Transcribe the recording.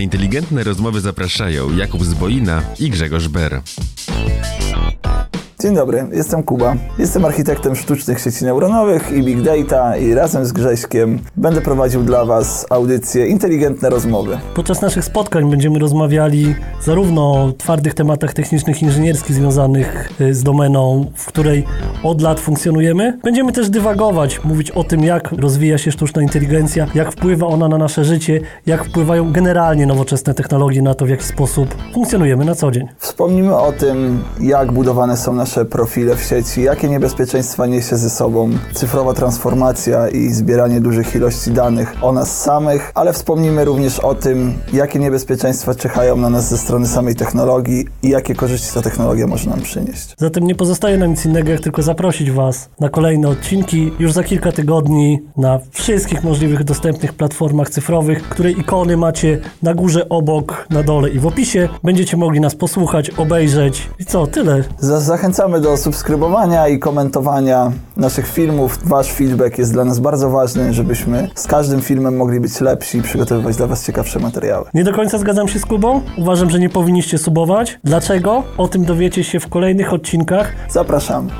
Inteligentne rozmowy zapraszają Jakub Zboina i Grzegorz Ber. Dzień dobry, jestem Kuba. Jestem architektem sztucznych sieci neuronowych i big data i razem z Grześkiem będę prowadził dla Was audycję Inteligentne Rozmowy. Podczas naszych spotkań będziemy rozmawiali zarówno o twardych tematach technicznych, inżynierskich związanych y, z domeną, w której od lat funkcjonujemy. Będziemy też dywagować, mówić o tym, jak rozwija się sztuczna inteligencja, jak wpływa ona na nasze życie, jak wpływają generalnie nowoczesne technologie na to, w jaki sposób funkcjonujemy na co dzień. Wspomnimy o tym, jak budowane są nasze profile w sieci, jakie niebezpieczeństwa niesie ze sobą cyfrowa transformacja i zbieranie dużych ilości danych o nas samych, ale wspomnimy również o tym, jakie niebezpieczeństwa czyhają na nas ze strony samej technologii i jakie korzyści ta technologia może nam przynieść. Zatem nie pozostaje nam nic innego, jak tylko zaprosić Was na kolejne odcinki już za kilka tygodni na wszystkich możliwych dostępnych platformach cyfrowych, której ikony macie na górze, obok, na dole i w opisie. Będziecie mogli nas posłuchać, obejrzeć i co, tyle. Za- Zachęcamy do subskrybowania i komentowania naszych filmów. Wasz feedback jest dla nas bardzo ważny, żebyśmy z każdym filmem mogli być lepsi i przygotowywać dla Was ciekawsze materiały. Nie do końca zgadzam się z Kubą. Uważam, że nie powinniście subować. Dlaczego? O tym dowiecie się w kolejnych odcinkach. Zapraszamy.